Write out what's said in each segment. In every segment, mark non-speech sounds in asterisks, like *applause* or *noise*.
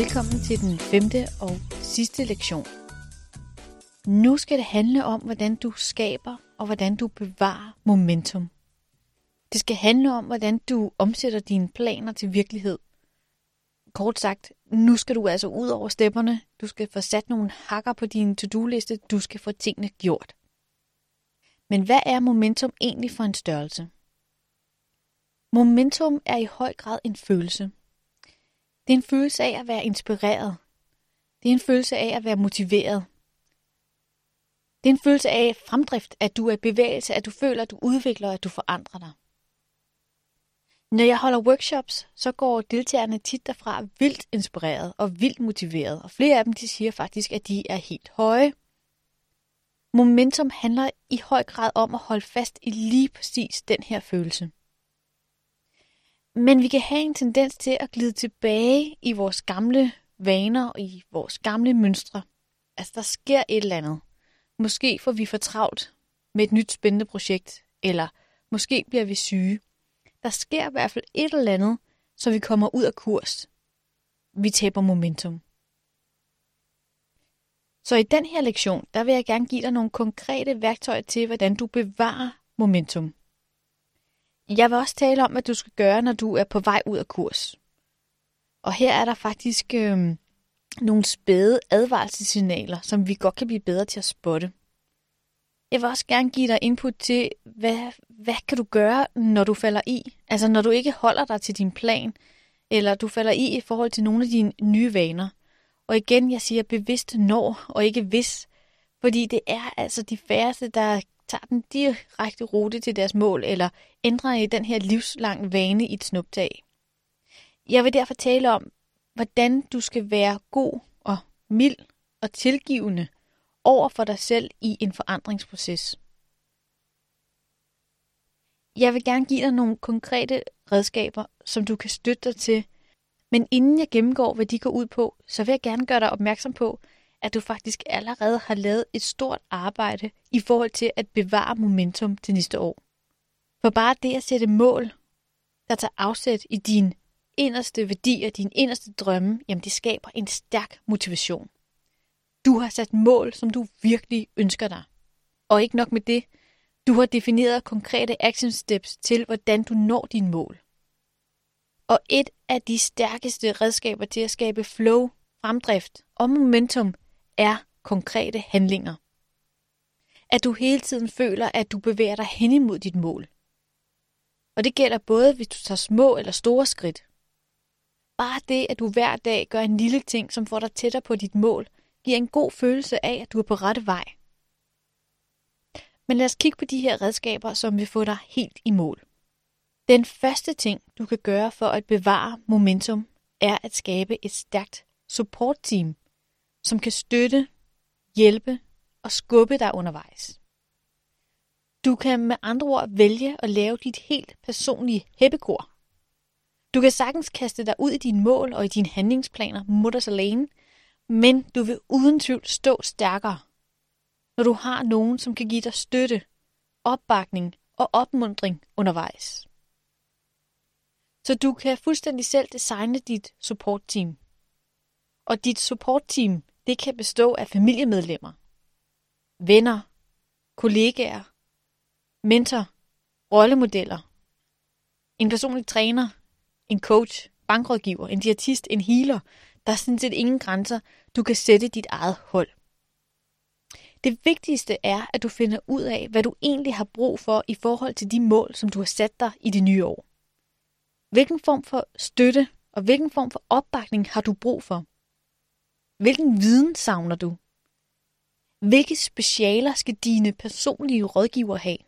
Velkommen til den femte og sidste lektion. Nu skal det handle om, hvordan du skaber og hvordan du bevarer momentum. Det skal handle om, hvordan du omsætter dine planer til virkelighed. Kort sagt, nu skal du altså ud over stepperne. Du skal få sat nogle hakker på din to-do-liste. Du skal få tingene gjort. Men hvad er momentum egentlig for en størrelse? Momentum er i høj grad en følelse. Det er en følelse af at være inspireret. Det er en følelse af at være motiveret. Det er en følelse af fremdrift, at du er i bevægelse, at du føler, at du udvikler, at du forandrer dig. Når jeg holder workshops, så går deltagerne tit derfra vildt inspireret og vildt motiveret, og flere af dem de siger faktisk, at de er helt høje. Momentum handler i høj grad om at holde fast i lige præcis den her følelse. Men vi kan have en tendens til at glide tilbage i vores gamle vaner og i vores gamle mønstre. Altså, der sker et eller andet. Måske får vi for travlt med et nyt spændende projekt, eller måske bliver vi syge. Der sker i hvert fald et eller andet, så vi kommer ud af kurs. Vi taber momentum. Så i den her lektion, der vil jeg gerne give dig nogle konkrete værktøjer til, hvordan du bevarer momentum. Jeg vil også tale om, hvad du skal gøre, når du er på vej ud af kurs. Og her er der faktisk øh, nogle spæde advarselssignaler, som vi godt kan blive bedre til at spotte. Jeg vil også gerne give dig input til, hvad, hvad kan du gøre, når du falder i? Altså når du ikke holder dig til din plan, eller du falder i i forhold til nogle af dine nye vaner. Og igen, jeg siger bevidst når, og ikke hvis. Fordi det er altså de færreste, der tager den direkte rute til deres mål, eller ændrer i den her livslang vane i et snuptag. Jeg vil derfor tale om, hvordan du skal være god og mild og tilgivende over for dig selv i en forandringsproces. Jeg vil gerne give dig nogle konkrete redskaber, som du kan støtte dig til, men inden jeg gennemgår, hvad de går ud på, så vil jeg gerne gøre dig opmærksom på, at du faktisk allerede har lavet et stort arbejde i forhold til at bevare momentum til næste år. For bare det at sætte mål, der tager afsæt i din inderste værdier, din inderste drømme, jamen det skaber en stærk motivation. Du har sat mål, som du virkelig ønsker dig. Og ikke nok med det, du har defineret konkrete action steps til, hvordan du når dine mål. Og et af de stærkeste redskaber til at skabe flow, fremdrift og momentum er konkrete handlinger. At du hele tiden føler, at du bevæger dig hen imod dit mål. Og det gælder både, hvis du tager små eller store skridt. Bare det, at du hver dag gør en lille ting, som får dig tættere på dit mål, giver en god følelse af, at du er på rette vej. Men lad os kigge på de her redskaber, som vil få dig helt i mål. Den første ting, du kan gøre for at bevare momentum, er at skabe et stærkt support team, som kan støtte, hjælpe og skubbe dig undervejs. Du kan med andre ord vælge at lave dit helt personlige hæppekor. Du kan sagtens kaste dig ud i dine mål og i dine handlingsplaner mutters alene, men du vil uden tvivl stå stærkere, når du har nogen, som kan give dig støtte, opbakning og opmundring undervejs. Så du kan fuldstændig selv designe dit supportteam. Og dit supportteam det kan bestå af familiemedlemmer, venner, kollegaer, mentor, rollemodeller, en personlig træner, en coach, bankrådgiver, en diætist, en healer. Der er sådan set ingen grænser. Du kan sætte dit eget hold. Det vigtigste er, at du finder ud af, hvad du egentlig har brug for i forhold til de mål, som du har sat dig i det nye år. Hvilken form for støtte og hvilken form for opbakning har du brug for? Hvilken viden savner du? Hvilke specialer skal dine personlige rådgiver have?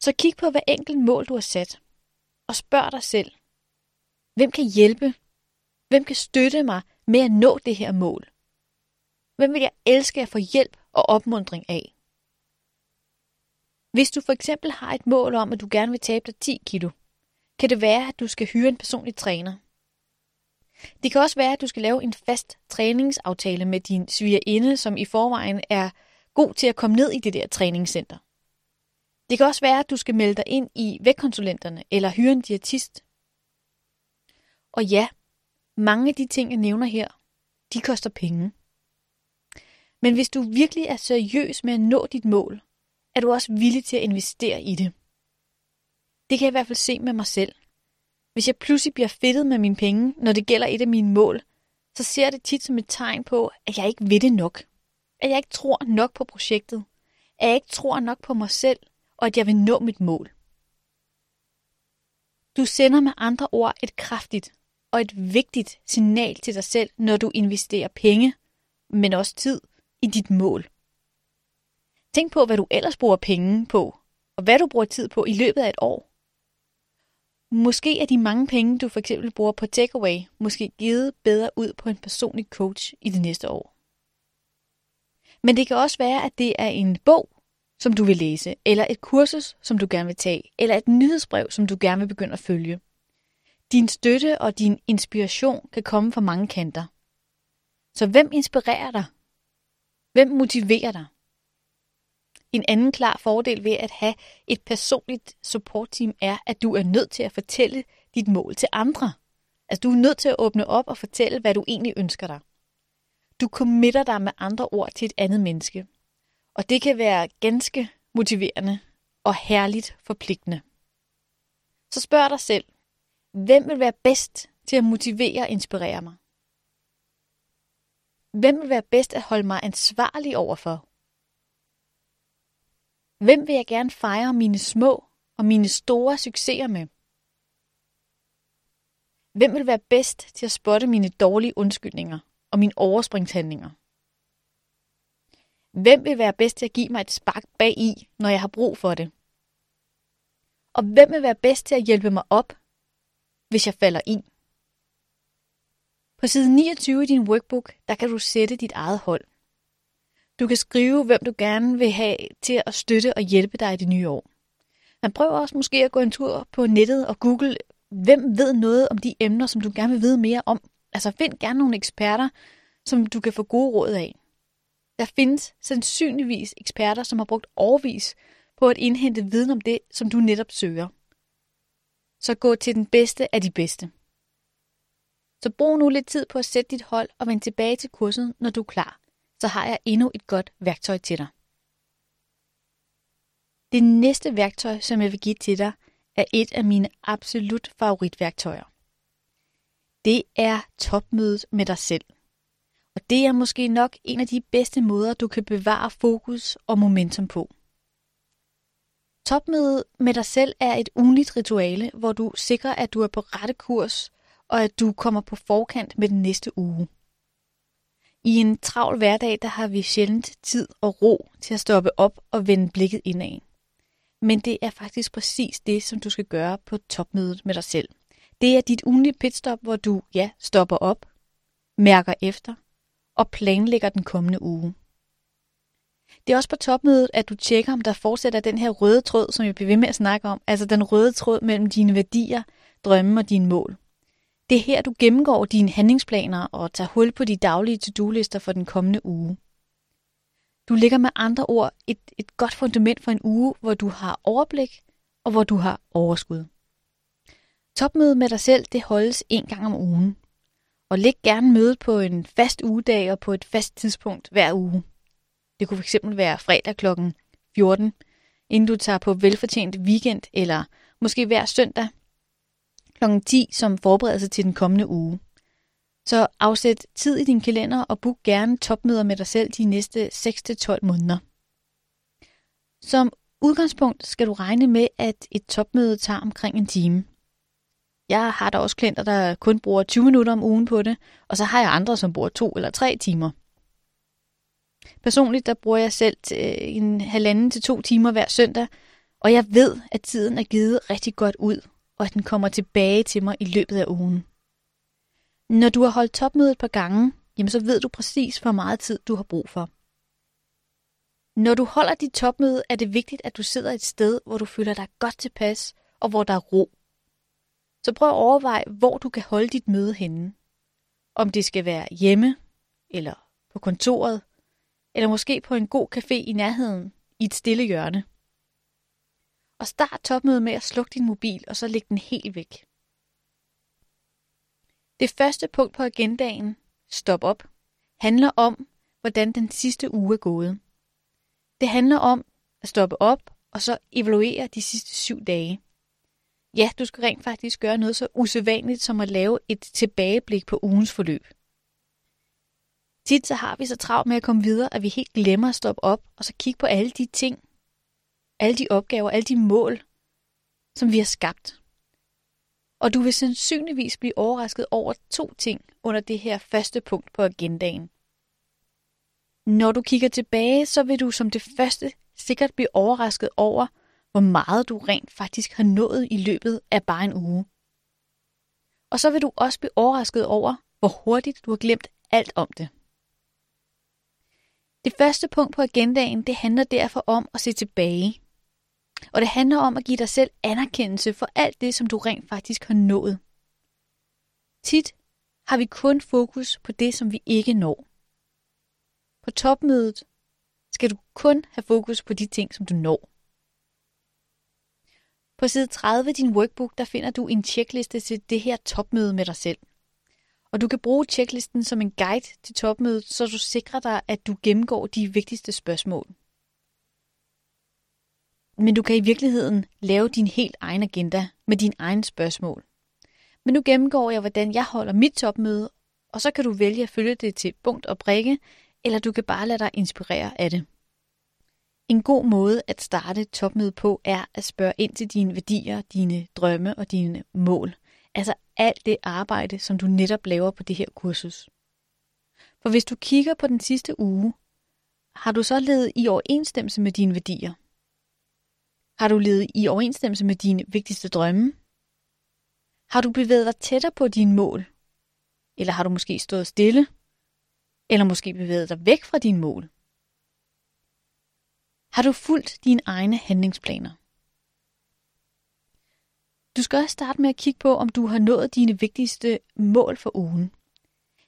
Så kig på hver enkelt mål, du har sat, og spørg dig selv, hvem kan hjælpe? Hvem kan støtte mig med at nå det her mål? Hvem vil jeg elske at få hjælp og opmundring af? Hvis du for eksempel har et mål om, at du gerne vil tabe dig 10 kilo, kan det være, at du skal hyre en personlig træner – det kan også være, at du skal lave en fast træningsaftale med din svigerinde, som i forvejen er god til at komme ned i det der træningscenter. Det kan også være, at du skal melde dig ind i vægtkonsulenterne eller hyre en diætist. Og ja, Mange af de ting, jeg nævner her, de koster penge. Men hvis du virkelig er seriøs med at nå dit mål, er du også villig til at investere i det. Det kan jeg i hvert fald se med mig selv. Hvis jeg pludselig bliver fedtet med mine penge, når det gælder et af mine mål, så ser jeg det tit som et tegn på, at jeg ikke ved det nok. At jeg ikke tror nok på projektet. At jeg ikke tror nok på mig selv, og at jeg vil nå mit mål. Du sender med andre ord et kraftigt og et vigtigt signal til dig selv, når du investerer penge, men også tid i dit mål. Tænk på, hvad du ellers bruger penge på, og hvad du bruger tid på i løbet af et år. Måske er de mange penge, du for eksempel bruger på takeaway, måske givet bedre ud på en personlig coach i det næste år. Men det kan også være, at det er en bog, som du vil læse, eller et kursus, som du gerne vil tage, eller et nyhedsbrev, som du gerne vil begynde at følge. Din støtte og din inspiration kan komme fra mange kanter. Så hvem inspirerer dig? Hvem motiverer dig? En anden klar fordel ved at have et personligt supportteam er, at du er nødt til at fortælle dit mål til andre. Altså du er nødt til at åbne op og fortælle, hvad du egentlig ønsker dig. Du committer dig med andre ord til et andet menneske. Og det kan være ganske motiverende og herligt forpligtende. Så spørg dig selv, hvem vil være bedst til at motivere og inspirere mig? Hvem vil være bedst at holde mig ansvarlig overfor? Hvem vil jeg gerne fejre mine små og mine store succeser med? Hvem vil være bedst til at spotte mine dårlige undskyldninger og mine overspringshandlinger? Hvem vil være bedst til at give mig et spark bag i, når jeg har brug for det? Og hvem vil være bedst til at hjælpe mig op, hvis jeg falder i? På side 29 i din workbook, der kan du sætte dit eget hold. Du kan skrive, hvem du gerne vil have til at støtte og hjælpe dig i det nye år. Man prøver også måske at gå en tur på nettet og google, hvem ved noget om de emner, som du gerne vil vide mere om. Altså find gerne nogle eksperter, som du kan få gode råd af. Der findes sandsynligvis eksperter, som har brugt årvis på at indhente viden om det, som du netop søger. Så gå til den bedste af de bedste. Så brug nu lidt tid på at sætte dit hold og vend tilbage til kurset, når du er klar. Så har jeg endnu et godt værktøj til dig. Det næste værktøj, som jeg vil give til dig, er et af mine absolut favoritværktøjer. Det er topmødet med dig selv. Og det er måske nok en af de bedste måder, du kan bevare fokus og momentum på. Topmødet med dig selv er et ugenligt rituale, hvor du sikrer, at du er på rette kurs, og at du kommer på forkant med den næste uge. I en travl hverdag, der har vi sjældent tid og ro til at stoppe op og vende blikket indad. Men det er faktisk præcis det, som du skal gøre på topmødet med dig selv. Det er dit ugenlige pitstop, hvor du, ja, stopper op, mærker efter og planlægger den kommende uge. Det er også på topmødet, at du tjekker, om der fortsætter den her røde tråd, som jeg bliver ved med at snakke om, altså den røde tråd mellem dine værdier, drømme og dine mål. Det er her, du gennemgår dine handlingsplaner og tager hul på de daglige to-do-lister for den kommende uge. Du lægger med andre ord et, et godt fundament for en uge, hvor du har overblik og hvor du har overskud. Topmødet med dig selv, det holdes en gang om ugen. Og læg gerne mødet på en fast ugedag og på et fast tidspunkt hver uge. Det kunne fx være fredag kl. 14, inden du tager på velfortjent weekend, eller måske hver søndag kl. 10 som forberedelse til den kommende uge. Så afsæt tid i din kalender og book gerne topmøder med dig selv de næste 6-12 måneder. Som udgangspunkt skal du regne med, at et topmøde tager omkring en time. Jeg har da også klienter, der kun bruger 20 minutter om ugen på det, og så har jeg andre, som bruger to eller tre timer. Personligt der bruger jeg selv øh, en halvanden til to timer hver søndag, og jeg ved, at tiden er givet rigtig godt ud, og at den kommer tilbage til mig i løbet af ugen. Når du har holdt topmødet et par gange, jamen så ved du præcis, hvor meget tid du har brug for. Når du holder dit topmøde, er det vigtigt, at du sidder et sted, hvor du føler dig godt tilpas, og hvor der er ro. Så prøv at overveje, hvor du kan holde dit møde henne. Om det skal være hjemme, eller på kontoret, eller måske på en god café i nærheden, i et stille hjørne. Og start topmødet med at slukke din mobil, og så lægge den helt væk. Det første punkt på agendaen, stop op, handler om, hvordan den sidste uge er gået. Det handler om at stoppe op og så evaluere de sidste syv dage. Ja, du skal rent faktisk gøre noget så usædvanligt som at lave et tilbageblik på ugens forløb. Tit så har vi så travlt med at komme videre, at vi helt glemmer at stoppe op og så kigge på alle de ting, alle de opgaver, alle de mål, som vi har skabt. Og du vil sandsynligvis blive overrasket over to ting under det her første punkt på agendaen. Når du kigger tilbage, så vil du som det første sikkert blive overrasket over, hvor meget du rent faktisk har nået i løbet af bare en uge. Og så vil du også blive overrasket over, hvor hurtigt du har glemt alt om det. Det første punkt på agendaen, det handler derfor om at se tilbage. Og det handler om at give dig selv anerkendelse for alt det, som du rent faktisk har nået. Tit har vi kun fokus på det, som vi ikke når. På topmødet skal du kun have fokus på de ting, som du når. På side 30 i din workbook, der finder du en tjekliste til det her topmøde med dig selv. Og du kan bruge tjeklisten som en guide til topmødet, så du sikrer dig, at du gennemgår de vigtigste spørgsmål. Men du kan i virkeligheden lave din helt egen agenda med dine egne spørgsmål. Men nu gennemgår jeg, hvordan jeg holder mit topmøde, og så kan du vælge at følge det til punkt og prikke, eller du kan bare lade dig inspirere af det. En god måde at starte et topmøde på er at spørge ind til dine værdier, dine drømme og dine mål. Altså alt det arbejde, som du netop laver på det her kursus. For hvis du kigger på den sidste uge, har du så levet i overensstemmelse med dine værdier? Har du levet i overensstemmelse med dine vigtigste drømme? Har du bevæget dig tættere på dine mål? Eller har du måske stået stille? Eller måske bevæget dig væk fra dine mål? Har du fulgt dine egne handlingsplaner? Du skal også starte med at kigge på, om du har nået dine vigtigste mål for ugen.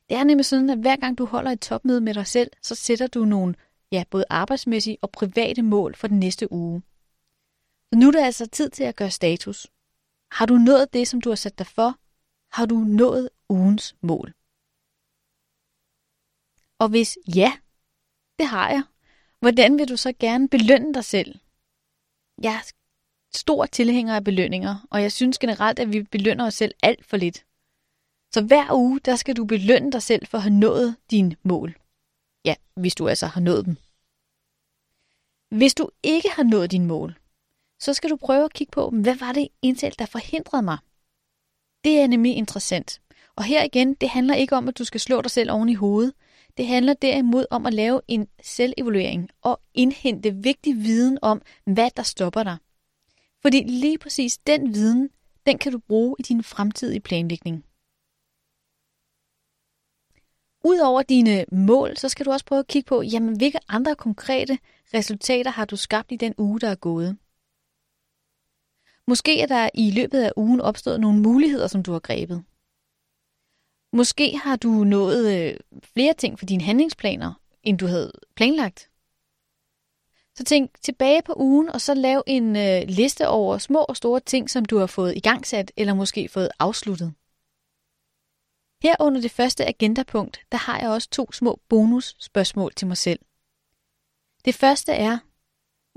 Det er nemlig sådan, at hver gang du holder et topmøde med dig selv, så sætter du nogle ja, både arbejdsmæssige og private mål for den næste uge. Så nu er det altså tid til at gøre status. Har du nået det, som du har sat dig for? Har du nået ugens mål? Og hvis ja, det har jeg, hvordan vil du så gerne belønne dig selv? Jeg er stor tilhænger af belønninger, og jeg synes generelt, at vi belønner os selv alt for lidt. Så hver uge, der skal du belønne dig selv for at have nået dine mål. Ja, hvis du altså har nået dem. Hvis du ikke har nået dine mål, så skal du prøve at kigge på, hvad var det egentlig, der forhindrede mig? Det er nemlig interessant. Og her igen, det handler ikke om, at du skal slå dig selv oven i hovedet. Det handler derimod om at lave en selvevaluering og indhente vigtig viden om, hvad der stopper dig. Fordi lige præcis den viden, den kan du bruge i din fremtidige planlægning. Udover dine mål, så skal du også prøve at kigge på, jamen, hvilke andre konkrete resultater har du skabt i den uge, der er gået. Måske er der i løbet af ugen opstået nogle muligheder, som du har grebet. Måske har du nået øh, flere ting for dine handlingsplaner, end du havde planlagt. Så tænk tilbage på ugen, og så lav en øh, liste over små og store ting, som du har fået igangsat, eller måske fået afsluttet. Her under det første agendapunkt, der har jeg også to små bonusspørgsmål til mig selv. Det første er,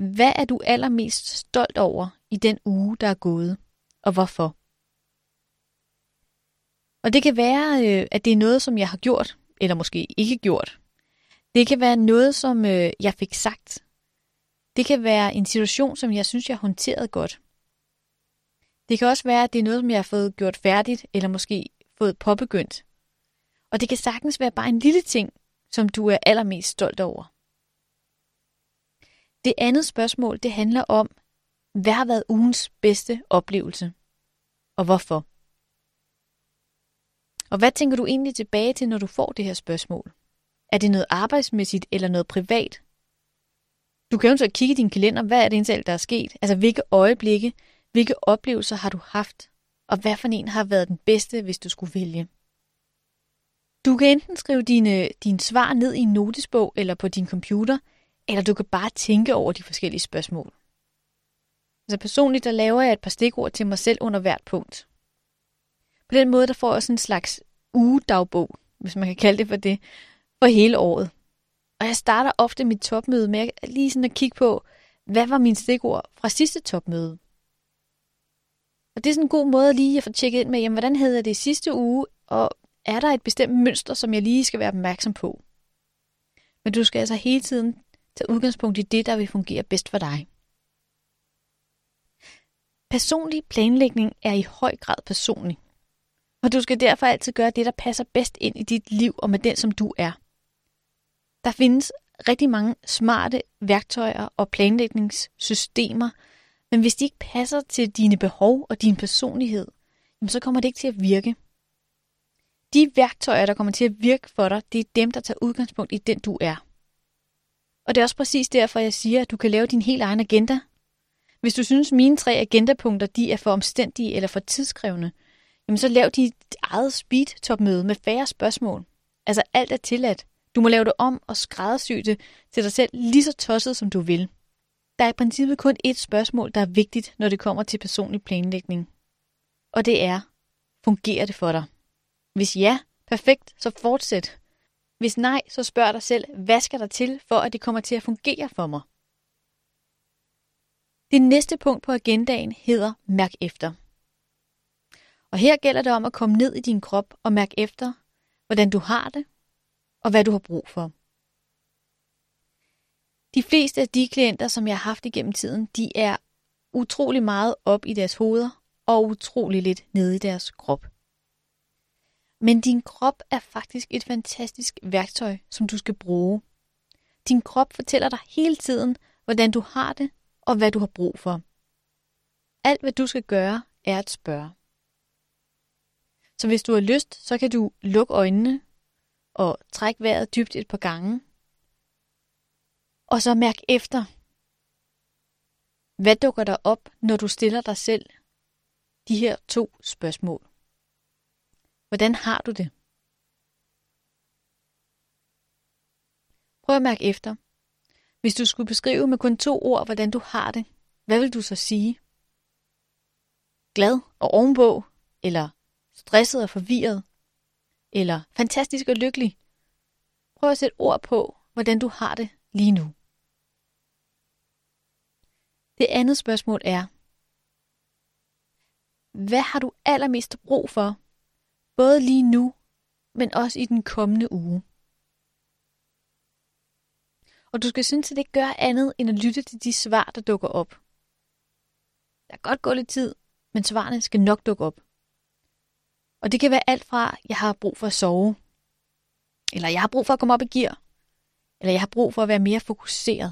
hvad er du allermest stolt over i den uge, der er gået, og hvorfor? Og det kan være, øh, at det er noget, som jeg har gjort, eller måske ikke gjort. Det kan være noget, som øh, jeg fik sagt. Det kan være en situation, som jeg synes, jeg håndterede godt. Det kan også være, at det er noget, som jeg har fået gjort færdigt, eller måske fået påbegyndt. Og det kan sagtens være bare en lille ting, som du er allermest stolt over. Det andet spørgsmål, det handler om, hvad har været ugens bedste oplevelse? Og hvorfor? Og hvad tænker du egentlig tilbage til, når du får det her spørgsmål? Er det noget arbejdsmæssigt eller noget privat? Du kan jo så kigge i din kalender, hvad er det egentlig, der er sket? Altså hvilke øjeblikke, hvilke oplevelser har du haft? Og hvad for en har været den bedste, hvis du skulle vælge? Du kan enten skrive dine, dine svar ned i en notesbog eller på din computer, eller du kan bare tænke over de forskellige spørgsmål. Altså personligt, der laver jeg et par stikord til mig selv under hvert punkt. På den måde, der får jeg sådan en slags ugedagbog, hvis man kan kalde det for det, for hele året. Og jeg starter ofte mit topmøde med lige sådan at kigge på, hvad var mine stikord fra sidste topmøde? Og det er sådan en god måde lige at få tjekket ind med, jamen, hvordan havde jeg det i sidste uge, og er der et bestemt mønster, som jeg lige skal være opmærksom på? Men du skal altså hele tiden Tag udgangspunkt i det, der vil fungere bedst for dig. Personlig planlægning er i høj grad personlig. Og du skal derfor altid gøre det, der passer bedst ind i dit liv og med den, som du er. Der findes rigtig mange smarte værktøjer og planlægningssystemer, men hvis de ikke passer til dine behov og din personlighed, så kommer det ikke til at virke. De værktøjer, der kommer til at virke for dig, det er dem, der tager udgangspunkt i den, du er. Og det er også præcis derfor, jeg siger, at du kan lave din helt egen agenda. Hvis du synes, mine tre agendapunkter de er for omstændige eller for tidskrævende, jamen så lav dit eget speed-topmøde med færre spørgsmål. Altså alt er tilladt. Du må lave det om og skræddersy det til dig selv lige så tosset, som du vil. Der er i princippet kun ét spørgsmål, der er vigtigt, når det kommer til personlig planlægning. Og det er, fungerer det for dig? Hvis ja, perfekt, så fortsæt. Hvis nej, så spørg dig selv, hvad skal der til, for at det kommer til at fungere for mig? Det næste punkt på agendaen hedder mærk efter. Og her gælder det om at komme ned i din krop og mærke efter, hvordan du har det, og hvad du har brug for. De fleste af de klienter, som jeg har haft igennem tiden, de er utrolig meget op i deres hoveder og utrolig lidt nede i deres krop. Men din krop er faktisk et fantastisk værktøj, som du skal bruge. Din krop fortæller dig hele tiden, hvordan du har det og hvad du har brug for. Alt hvad du skal gøre, er at spørge. Så hvis du har lyst, så kan du lukke øjnene og trække vejret dybt et par gange. Og så mærk efter. Hvad dukker der op, når du stiller dig selv de her to spørgsmål? Hvordan har du det? Prøv at mærke efter. Hvis du skulle beskrive med kun to ord, hvordan du har det, hvad vil du så sige? Glad og ovenpå, eller stresset og forvirret, eller fantastisk og lykkelig. Prøv at sætte ord på, hvordan du har det lige nu. Det andet spørgsmål er, hvad har du allermest brug for, både lige nu, men også i den kommende uge? Og du skal synes, at det ikke gør andet, end at lytte til de svar, der dukker op. Der kan godt gå lidt tid, men svarene skal nok dukke op. Og det kan være alt fra, jeg har brug for at sove, eller jeg har brug for at komme op i gear, eller jeg har brug for at være mere fokuseret,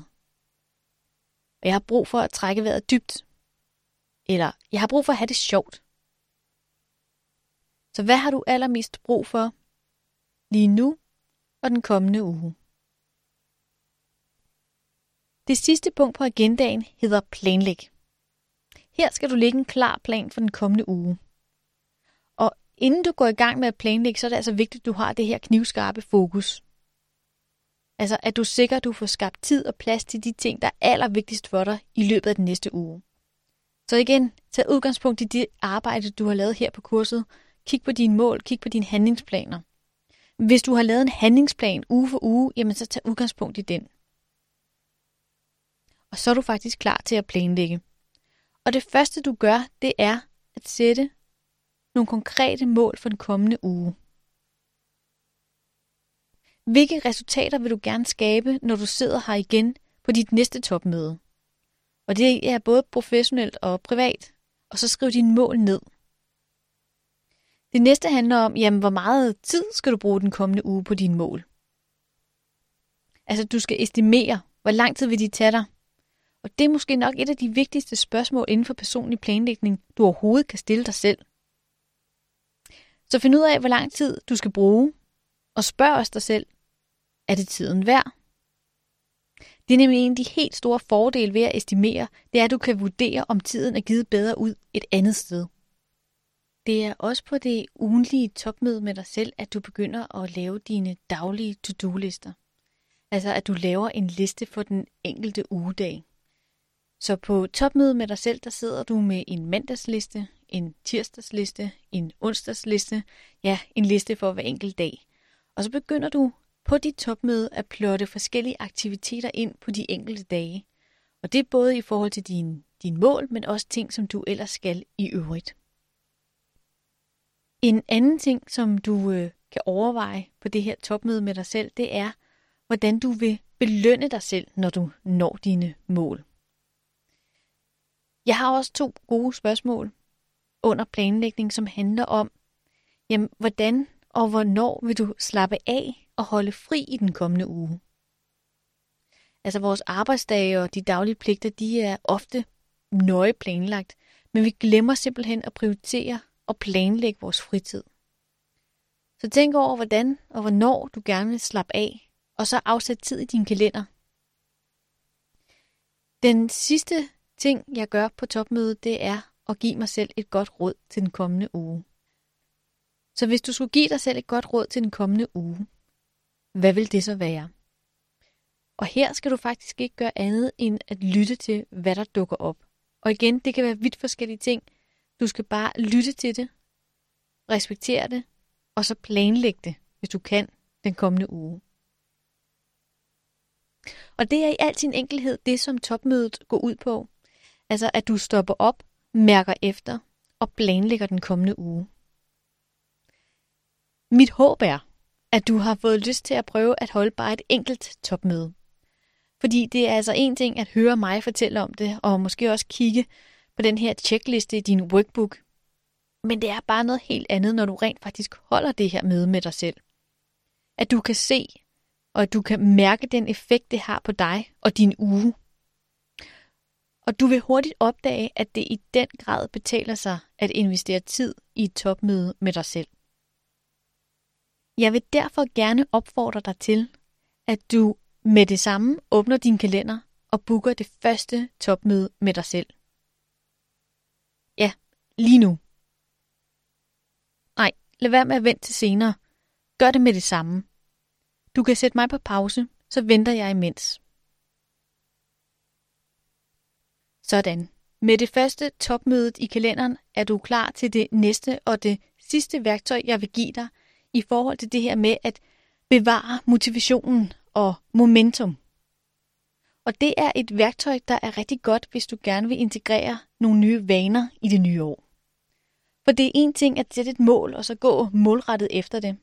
og jeg har brug for at trække vejret dybt, eller jeg har brug for at have det sjovt. Så hvad har du allermest brug for lige nu og den kommende uge? Det sidste punkt på agendaen hedder planlæg. Her skal du lægge en klar plan for den kommende uge. Og Inden du går i gang med at planlægge, så er det altså vigtigt, at du har det her knivskarpe fokus. Altså, at du sikrer, at du får skabt tid og plads til de ting, der er allervigtigst for dig i løbet af den næste uge. Så igen, tag udgangspunkt i det arbejde, du har lavet her på kurset. Kig på dine mål, kig på dine handlingsplaner. Hvis du har lavet en handlingsplan uge for uge, jamen så tag udgangspunkt i den. Og så er du faktisk klar til at planlægge. Og det første du gør, det er at sætte nogle konkrete mål for den kommende uge. Hvilke resultater vil du gerne skabe, når du sidder her igen på dit næste topmøde? Og det er både professionelt og privat. Og så skriv dine mål ned. Det næste handler om, jamen, hvor meget tid skal du bruge den kommende uge på dine mål? Altså, du skal estimere, hvor lang tid vil de tage dig? Og det er måske nok et af de vigtigste spørgsmål inden for personlig planlægning, du overhovedet kan stille dig selv. Så find ud af, hvor lang tid du skal bruge, og spørg os dig selv, er det tiden værd? Det er nemlig en af de helt store fordele ved at estimere, det er, at du kan vurdere, om tiden er givet bedre ud et andet sted. Det er også på det ugenlige topmøde med dig selv, at du begynder at lave dine daglige to-do-lister. Altså at du laver en liste for den enkelte ugedag. Så på topmødet med dig selv, der sidder du med en mandagsliste, en tirsdagsliste, en onsdagsliste, ja, en liste for hver enkelt dag. Og så begynder du på dit topmøde at plotte forskellige aktiviteter ind på de enkelte dage. Og det er både i forhold til din, din mål, men også ting, som du ellers skal i øvrigt. En anden ting, som du øh, kan overveje på det her topmøde med dig selv, det er, hvordan du vil belønne dig selv, når du når dine mål. Jeg har også to gode spørgsmål under planlægning, som handler om, jamen, hvordan og hvornår vil du slappe af og holde fri i den kommende uge? Altså vores arbejdsdage og de daglige pligter, de er ofte nøje planlagt, men vi glemmer simpelthen at prioritere og planlægge vores fritid. Så tænk over, hvordan og hvornår du gerne vil slappe af, og så afsæt tid i din kalender. Den sidste ting, jeg gør på topmødet, det er at give mig selv et godt råd til den kommende uge. Så hvis du skulle give dig selv et godt råd til den kommende uge, hvad vil det så være? Og her skal du faktisk ikke gøre andet end at lytte til, hvad der dukker op. Og igen, det kan være vidt forskellige ting. Du skal bare lytte til det, respektere det, og så planlægge det, hvis du kan, den kommende uge. Og det er i al sin enkelhed det, som topmødet går ud på. Altså at du stopper op, mærker efter og planlægger den kommende uge. Mit håb er, at du har fået lyst til at prøve at holde bare et enkelt topmøde. Fordi det er altså en ting at høre mig fortælle om det, og måske også kigge på den her checkliste i din workbook. Men det er bare noget helt andet, når du rent faktisk holder det her møde med dig selv. At du kan se, og at du kan mærke den effekt, det har på dig og din uge. Og du vil hurtigt opdage, at det i den grad betaler sig at investere tid i et topmøde med dig selv. Jeg vil derfor gerne opfordre dig til, at du med det samme åbner din kalender og booker det første topmøde med dig selv. Lige nu. Nej, lad være med at vente til senere. Gør det med det samme. Du kan sætte mig på pause, så venter jeg imens. Sådan. Med det første topmødet i kalenderen er du klar til det næste og det sidste værktøj, jeg vil give dig i forhold til det her med at bevare motivationen og momentum. Og det er et værktøj, der er rigtig godt, hvis du gerne vil integrere nogle nye vaner i det nye år. For det er en ting at sætte et mål og så gå målrettet efter det.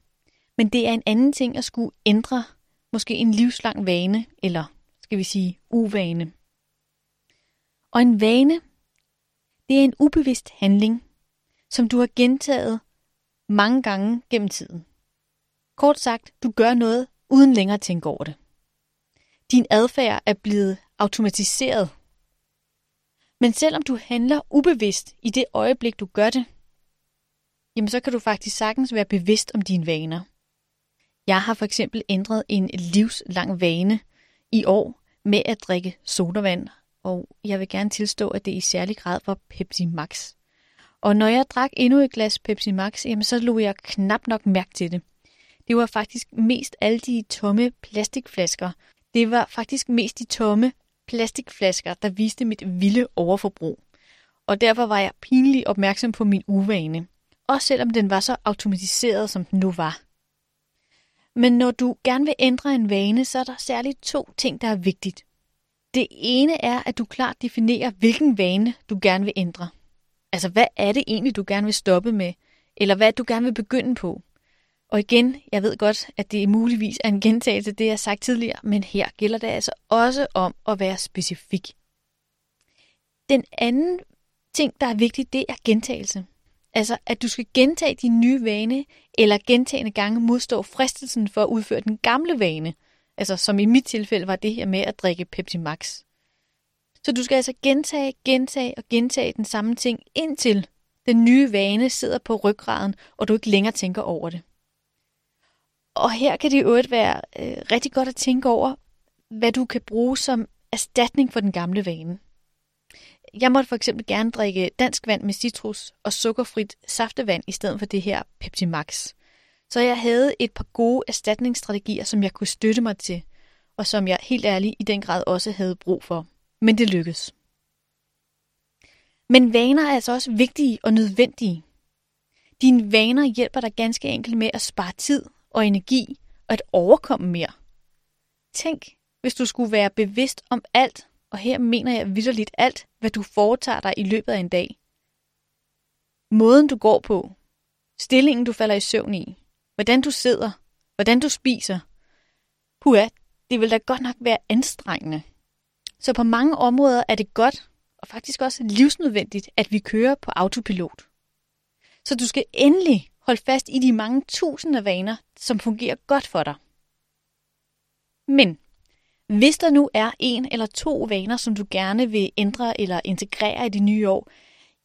Men det er en anden ting at skulle ændre måske en livslang vane, eller skal vi sige uvane. Og en vane, det er en ubevidst handling, som du har gentaget mange gange gennem tiden. Kort sagt, du gør noget uden længere at tænke over det. Din adfærd er blevet automatiseret. Men selvom du handler ubevidst i det øjeblik, du gør det, jamen så kan du faktisk sagtens være bevidst om dine vaner. Jeg har for eksempel ændret en livslang vane i år med at drikke sodavand, og jeg vil gerne tilstå, at det i særlig grad var Pepsi Max. Og når jeg drak endnu et glas Pepsi Max, jamen så lå jeg knap nok mærke til det. Det var faktisk mest alle de tomme plastikflasker. Det var faktisk mest de tomme plastikflasker, der viste mit vilde overforbrug. Og derfor var jeg pinligt opmærksom på min uvane. Også selvom den var så automatiseret, som den nu var. Men når du gerne vil ændre en vane, så er der særligt to ting, der er vigtigt. Det ene er, at du klart definerer, hvilken vane du gerne vil ændre. Altså, hvad er det egentlig, du gerne vil stoppe med? Eller hvad du gerne vil begynde på? Og igen, jeg ved godt, at det muligvis er en gentagelse det, jeg har sagt tidligere, men her gælder det altså også om at være specifik. Den anden ting, der er vigtig, det er gentagelse. Altså, at du skal gentage din nye vane, eller gentagende gange modstå fristelsen for at udføre den gamle vane. Altså, som i mit tilfælde var det her med at drikke Pepsi Max. Så du skal altså gentage, gentage og gentage den samme ting, indtil den nye vane sidder på ryggraden, og du ikke længere tænker over det. Og her kan det jo være øh, rigtig godt at tænke over, hvad du kan bruge som erstatning for den gamle vane. Jeg måtte for eksempel gerne drikke dansk vand med citrus og sukkerfrit saftevand i stedet for det her Pepsi Max. Så jeg havde et par gode erstatningsstrategier, som jeg kunne støtte mig til, og som jeg helt ærligt i den grad også havde brug for. Men det lykkedes. Men vaner er altså også vigtige og nødvendige. Dine vaner hjælper dig ganske enkelt med at spare tid og energi og at overkomme mere. Tænk, hvis du skulle være bevidst om alt, og her mener jeg vidderligt alt, hvad du foretager dig i løbet af en dag. Måden du går på, stillingen du falder i søvn i, hvordan du sidder, hvordan du spiser. Puha, det vil da godt nok være anstrengende. Så på mange områder er det godt, og faktisk også livsnødvendigt, at vi kører på autopilot. Så du skal endelig Hold fast i de mange tusinde vaner, som fungerer godt for dig. Men hvis der nu er en eller to vaner, som du gerne vil ændre eller integrere i det nye år,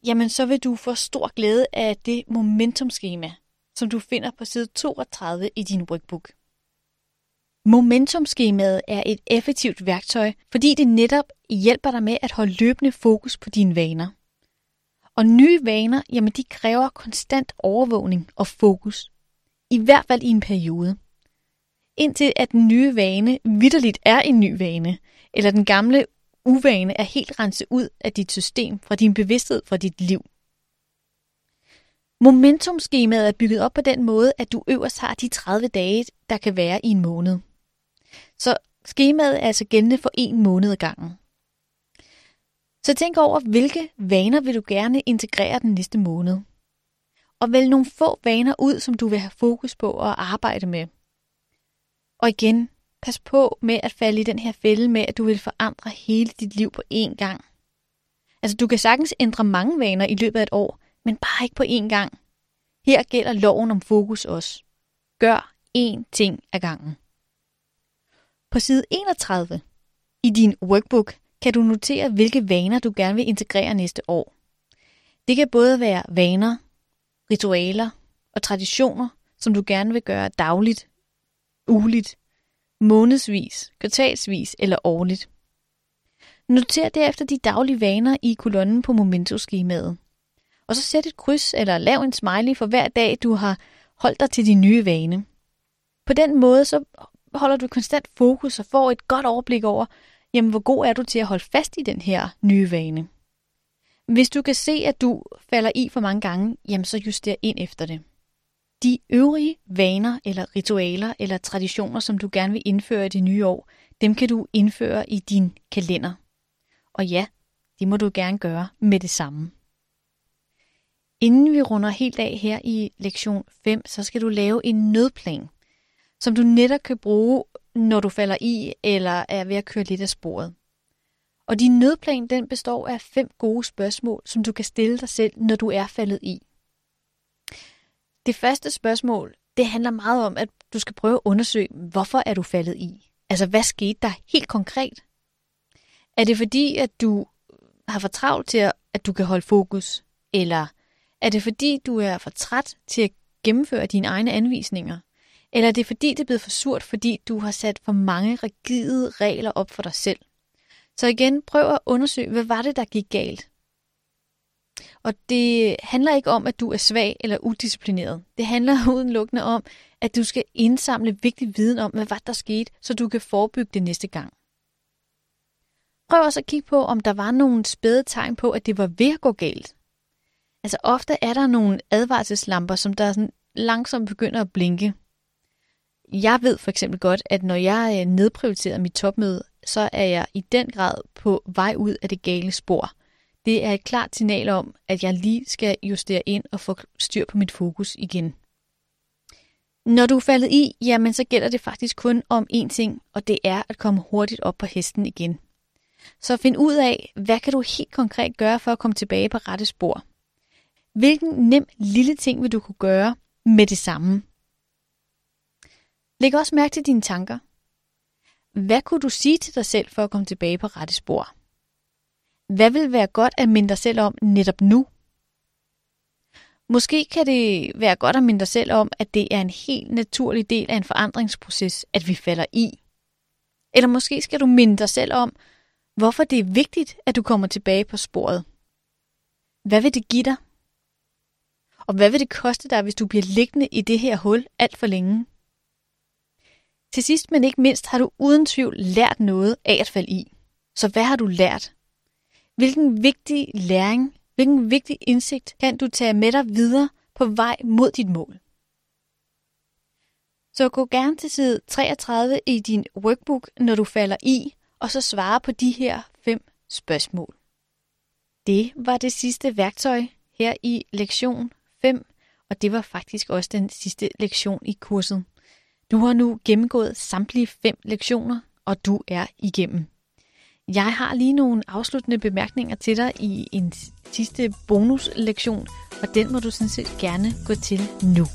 jamen så vil du få stor glæde af det momentumskema, som du finder på side 32 i din workbook. Momentumskemaet er et effektivt værktøj, fordi det netop hjælper dig med at holde løbende fokus på dine vaner. Og nye vaner, jamen de kræver konstant overvågning og fokus. I hvert fald i en periode. Indtil at den nye vane vidderligt er en ny vane, eller den gamle uvane er helt renset ud af dit system, fra din bevidsthed, fra dit liv. Momentumskemaet er bygget op på den måde, at du øverst har de 30 dage, der kan være i en måned. Så skemaet er altså gældende for en måned ad gangen. Så tænk over, hvilke vaner vil du gerne integrere den næste måned. Og vælg nogle få vaner ud, som du vil have fokus på og arbejde med. Og igen, pas på med at falde i den her fælde med, at du vil forandre hele dit liv på én gang. Altså, du kan sagtens ændre mange vaner i løbet af et år, men bare ikke på én gang. Her gælder loven om fokus også. Gør én ting ad gangen. På side 31 i din workbook kan du notere, hvilke vaner du gerne vil integrere næste år. Det kan både være vaner, ritualer og traditioner, som du gerne vil gøre dagligt, ugeligt, månedsvis, kvartalsvis eller årligt. Noter derefter de daglige vaner i kolonnen på momentoskemaet. Og så sæt et kryds eller lav en smiley for hver dag, du har holdt dig til din nye vane. På den måde så holder du konstant fokus og får et godt overblik over, jamen hvor god er du til at holde fast i den her nye vane. Hvis du kan se, at du falder i for mange gange, jamen så juster ind efter det. De øvrige vaner eller ritualer eller traditioner, som du gerne vil indføre i det nye år, dem kan du indføre i din kalender. Og ja, det må du gerne gøre med det samme. Inden vi runder helt af her i lektion 5, så skal du lave en nødplan, som du netop kan bruge, når du falder i eller er ved at køre lidt af sporet. Og din nødplan den består af fem gode spørgsmål, som du kan stille dig selv, når du er faldet i. Det første spørgsmål, det handler meget om, at du skal prøve at undersøge, hvorfor er du faldet i? Altså, hvad skete der helt konkret? Er det fordi, at du har for travlt til, at du kan holde fokus? Eller er det fordi, du er for træt til at gennemføre dine egne anvisninger? Eller det er fordi, det er blevet for surt, fordi du har sat for mange rigide regler op for dig selv? Så igen, prøv at undersøge, hvad var det, der gik galt? Og det handler ikke om, at du er svag eller udisciplineret. Det handler *laughs* udelukkende om, at du skal indsamle vigtig viden om, hvad var der skete, så du kan forebygge det næste gang. Prøv også at kigge på, om der var nogle spæde tegn på, at det var ved at gå galt. Altså ofte er der nogle advarselslamper, som der sådan langsomt begynder at blinke. Jeg ved for eksempel godt, at når jeg øh, nedprioriterer mit topmøde, så er jeg i den grad på vej ud af det gale spor – det er et klart signal om, at jeg lige skal justere ind og få styr på mit fokus igen. Når du er faldet i, jamen så gælder det faktisk kun om én ting, og det er at komme hurtigt op på hesten igen. Så find ud af, hvad kan du helt konkret gøre for at komme tilbage på rette spor. Hvilken nem lille ting vil du kunne gøre med det samme? Læg også mærke til dine tanker. Hvad kunne du sige til dig selv for at komme tilbage på rette spor? Hvad vil være godt at minde dig selv om netop nu? Måske kan det være godt at minde dig selv om, at det er en helt naturlig del af en forandringsproces, at vi falder i. Eller måske skal du minde dig selv om, hvorfor det er vigtigt, at du kommer tilbage på sporet. Hvad vil det give dig? Og hvad vil det koste dig, hvis du bliver liggende i det her hul alt for længe? Til sidst, men ikke mindst, har du uden tvivl lært noget af at falde i. Så hvad har du lært? Hvilken vigtig læring Hvilken vigtig indsigt kan du tage med dig videre på vej mod dit mål? Så gå gerne til side 33 i din workbook, når du falder i, og så svare på de her fem spørgsmål. Det var det sidste værktøj her i lektion 5, og det var faktisk også den sidste lektion i kurset. Du har nu gennemgået samtlige fem lektioner, og du er igennem. Jeg har lige nogle afsluttende bemærkninger til dig i en sidste bonuslektion, og den må du sådan set gerne gå til nu.